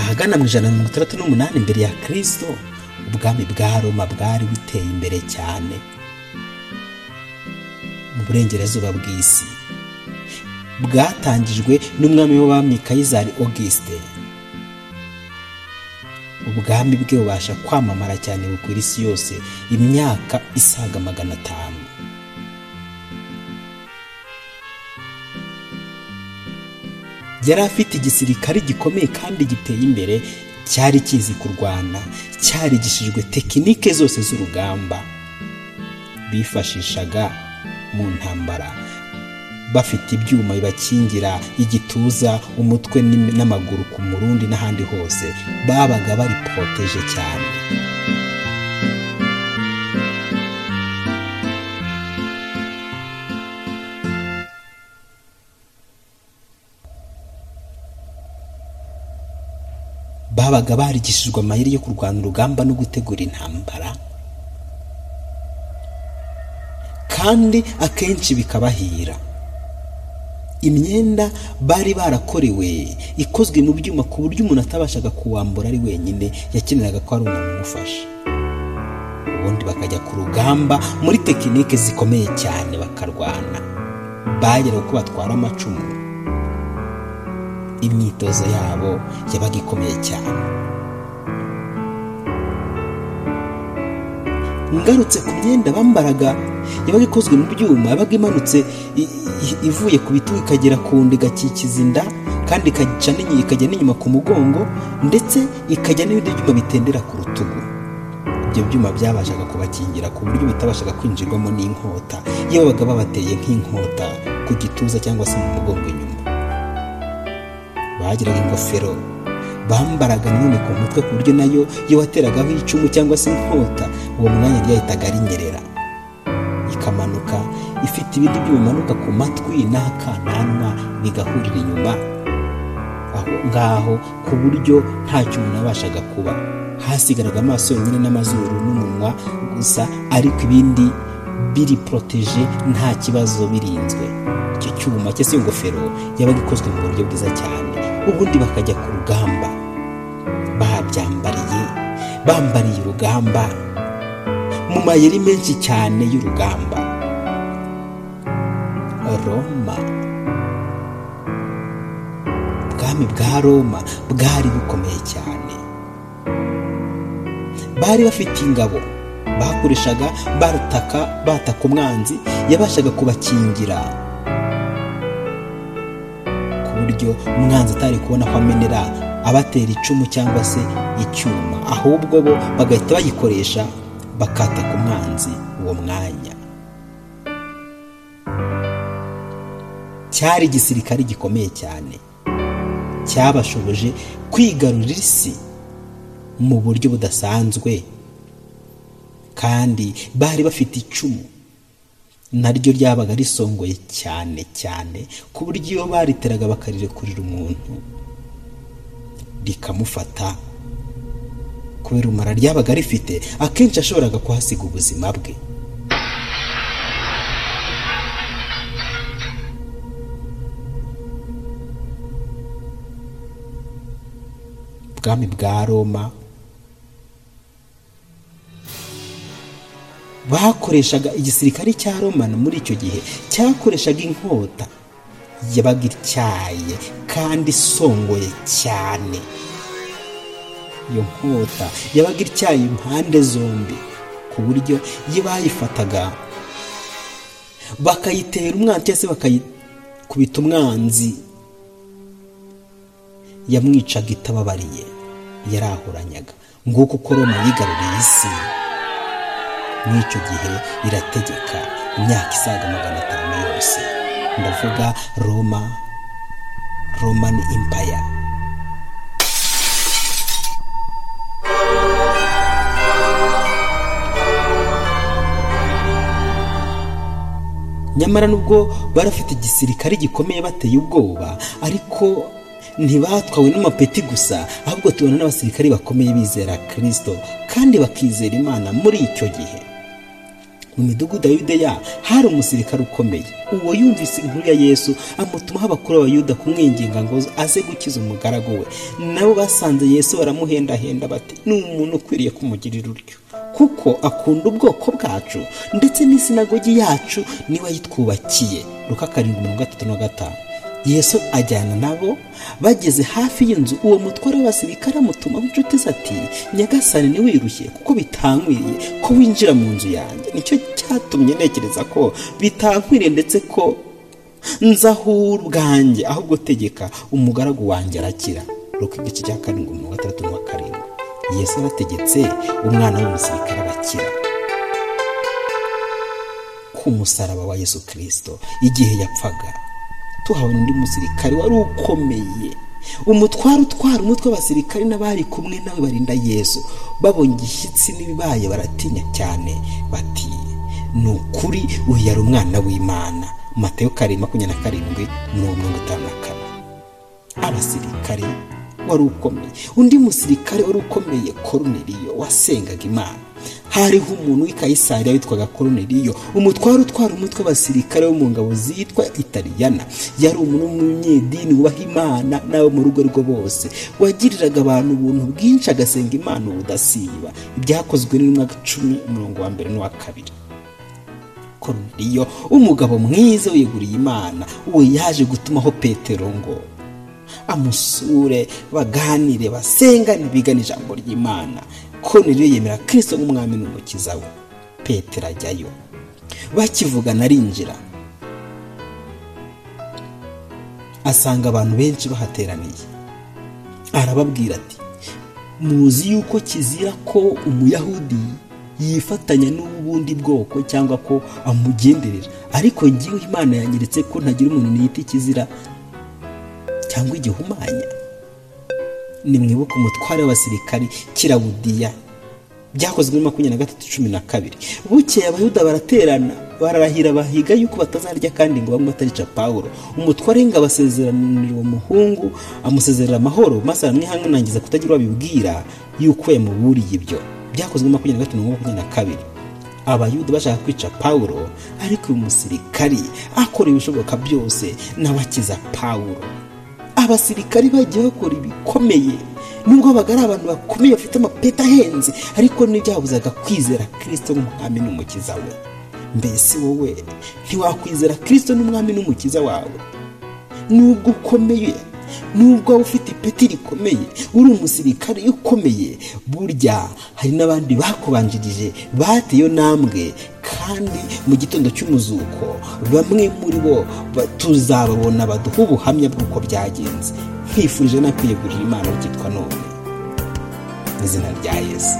ahagana mu ijana na mirongo itandatu n'umunani mbere ya kirisito ubwami bwa roma bwari buteye imbere cyane mu burengerazuba bw'isi. Bwatangijwe n'umwami w'abami kayizari auguste. Ubwami bwe bubasha kwamamara cyane bukwira isi yose imyaka isaga magana atanu. Yari afite igisirikare gikomeye kandi giteye imbere cyari kizi kurwana cyarigishijwe tekinike zose z'urugamba. Bifashishaga mu ntambara bafite ibyuma bibakingira igituza umutwe n'amaguru ku murundi n'ahandi hose babaga bari poroteje cyane. Babaga barigishijwe amayeri yo kurwana urugamba no gutegura intambara kandi akenshi bikabahira. Imyenda bari barakorewe ikozwe mu byuma ku buryo umuntu atabashaga kuwambura ari wenyine yakeneraga ko hari umuntu umufasha. Ubundi bakajya ku rugamba muri tekinike zikomeye cyane bakarwana. Bagera uko batwara amacumu. Imyitozo yabo yabaga ikomeye cyane. Ngarutse ku myenda bambaraga yabaga ikozwe mu byuma yabaga imanutse ivuye ku bitugu ikagera ku nda igakikiza inda kandi ikajya n'inyuma ku mugongo ndetse ikajya n'ibindi byuma bitendera ku rutugu. Ibyo byuma byabashaga kubakingira ku buryo bitabashaga kwinjirwamo n'inkota. Iyo babaga babateye nk'inkota ku gituza cyangwa se mu mugongo inyuma. Bagiraga ingofero. Bambaraga nanone ku mutwe ku buryo na yo iyo wateragaho icumu cyangwa se inkota uwo mwanya ryahitaga rinyerera. Ikamanuka ifite ibindi bimanuka ku matwi n'akananwa bigahurira inyuma. Aho ngaho ku buryo ntacyo umuntu yabashaga kuba. Hasigaraga amaso yonyine n'amazuru n'umunwa gusa ariko ibindi biri poroteje nta kibazo birinzwe. Icyo cyuma cyangwa se iyo ngofero yabaga ikozwe mu buryo bwiza cyane. Ubundi bakajya ku rugamba. Babyambariye bambariye urugamba. Mu mayeri menshi cyane y'urugamba. Roma. Ubwami bwa roma bwari bukomeye cyane. Bari bafite ingabo. Bakoreshaga bataka bataka umwanzi. Yabashaga kubakingira. ku buryo umwanzi atari kubona ko amenera abatera icumu cyangwa se icyuma. Ahubwo bo bagahita bayikoresha bakataka umwanzi uwo mwanya. Cyari igisirikare gikomeye cyane. Cyabashoboje kwigarurira isi mu buryo budasanzwe. Kandi bari bafite icumu. Naryo ryabaga risongoye cyane cyane ku buryo iyo bariteraga bakarirekurira umuntu. Rikamufata. Kubera umara ryabaga rifite akenshi yashoboraga kuhasiga ubuzima bwe. Ubwami bwa roma bakoreshaga igisirikare cya romana muri icyo gihe cyakoreshaga inkota yabaga ityaye kandi isongoye cyane. Iyo nkota yabaga ityaye impande zombi ku buryo iyo bayifataga bakayitera umwanzi cyangwa se bakayikubita umwanzi yamwicaga itababariye yarahuranyaga. Nguko uko roma yigaruriye isi. Icyo gihe irategeka. Imyaka isaga magana atanu yose. Ndavuga roma. Romani impaya nyamara nubwo bari bafite igisirikare gikomeye bateye ubwoba ariko ntibatwawe n'amapeti gusa ahubwo tubona n'abasirikare bakomeye bizera kirisito kandi bakizera imana muri icyo gihe. Mu midugudu ya yudeya hari umusirikare ukomeye. Uwo yumvise inkuru ya yesu amutumaho abakuru b'abayuda kumwinginga ngo aze gukiza umugaragu we. Nabo basanze yesu baramuhendahenda bati ni umuntu ukwiriye kumugirira uryo kuko akunda ubwoko bwacu ndetse n'isinagogi yacu ni we ayitwubakiye ruka karindwi mirongo itatu na gatanu. Yesu ajyana nabo bageze hafi y'inzu uwo mutware w'abasirikare amutumaho inshuti ze ati nyagasani ntiwirushye kuko bitankwiriye ko winjira mu nzu yanjye. Nicyo cyatumye ntekereza ko bitankwiriye ndetse ko nzahura ubwanjye ahubwo tegeka umugaragu wanjye arakira. Ruko igice cya karindwi mirongo gatandatu na karindwi. Yesu arategetse umwana w'umusirikare arakira. Ku musaraba wa yesu kirisito igihe yapfaga tuhabona undi musirikare wari ukomeye. Umutware utwara umutwe w'abasirikare n'abari kumwe nawe barinda yesu. Babonye igishyitsi n'ibibaye baratinya cyane. Bati ni ukuri uyu yari umwana w'imana. Mateyo karindwi makumyabiri na karindwi mirongo itanu na kane. Abasirikare wari ukomeye. Undi musirikare wari ukomeye koroneriyo wasengaga imana. Hariho umuntu w'i kayisariya witwaga koroneriyo umutware utwara umutwe w'abasirikare bo mu ngabo zitwa italiyana. Yari umuntu w'umunyedini wubaha imana n'abo mu rugo rwe bose. Wagiriraga abantu ubuntu bwinshi agasenga imana ubudasiba. Ibyakozwe n'umwaka cumi umurongo wa mbere n'uwa kabiri. Koroneriyo umugabo mwiza wiyeguriye imana. Uwo yaje gutumaho petero ngo amusure baganire basengane bigana ijambo ry'imana. Koroneriyo yemera kirisito nk'umwami n'umukiza we. Petero ajyayo. Bakivugana arinjira asanga abantu benshi bahateraniye. Arababwira ati muzi yuko kizira ko umuyahudi yifatanya n'ubundi bwoko cyangwa ko amugenderera? Ariko ngiwe imana yanyeretse ko ntagira umuntu niyita ikizira cyangwa igihumanya? Nimwibuke umutware w'abasirikari kirawudiya byakozwe muri makumyabiri na gatatu cumi na kabiri. Bukeye abayuda baraterana bararahira bahiga yuko batazarya kandi ngo bamwe batarica pawulo. Umutware w'ingabo asezeranira uwo muhungu amusezerera amahoro maze aramwihanganangiza kutagira abibwira yuko yamuburiye ibyo. Byakozwe muri makumyabiri na gatatu makumyabiri na kabiri. Abayuda bashaka kwica pawulo ariko uyu musirikari akora ibishoboka byose nawe akiza abasirikari bagiye bakora ibikomeye. Nubwo baga ari abantu bakomeye bafite amapeti ahenze ariko ntibyabuzaga kwizera kirisito nk'umwami n'umukiza we. Mbese wowe ntiwakwizera kirisito n'umwami n'umukiza wawe? Nubwo ukomeye nubwo waba ufite ipeti rikomeye uri umusirikare ukomeye burya hari n'abandi bakubanjirije bateye ntambwe kandi mu gitondo cy'umuzuko bamwe muri bo tuzababona baduha ubuhamya bw'uko byagenze. Nkwifurije no kwiyegurira imana ukitwa none izina rya yesu.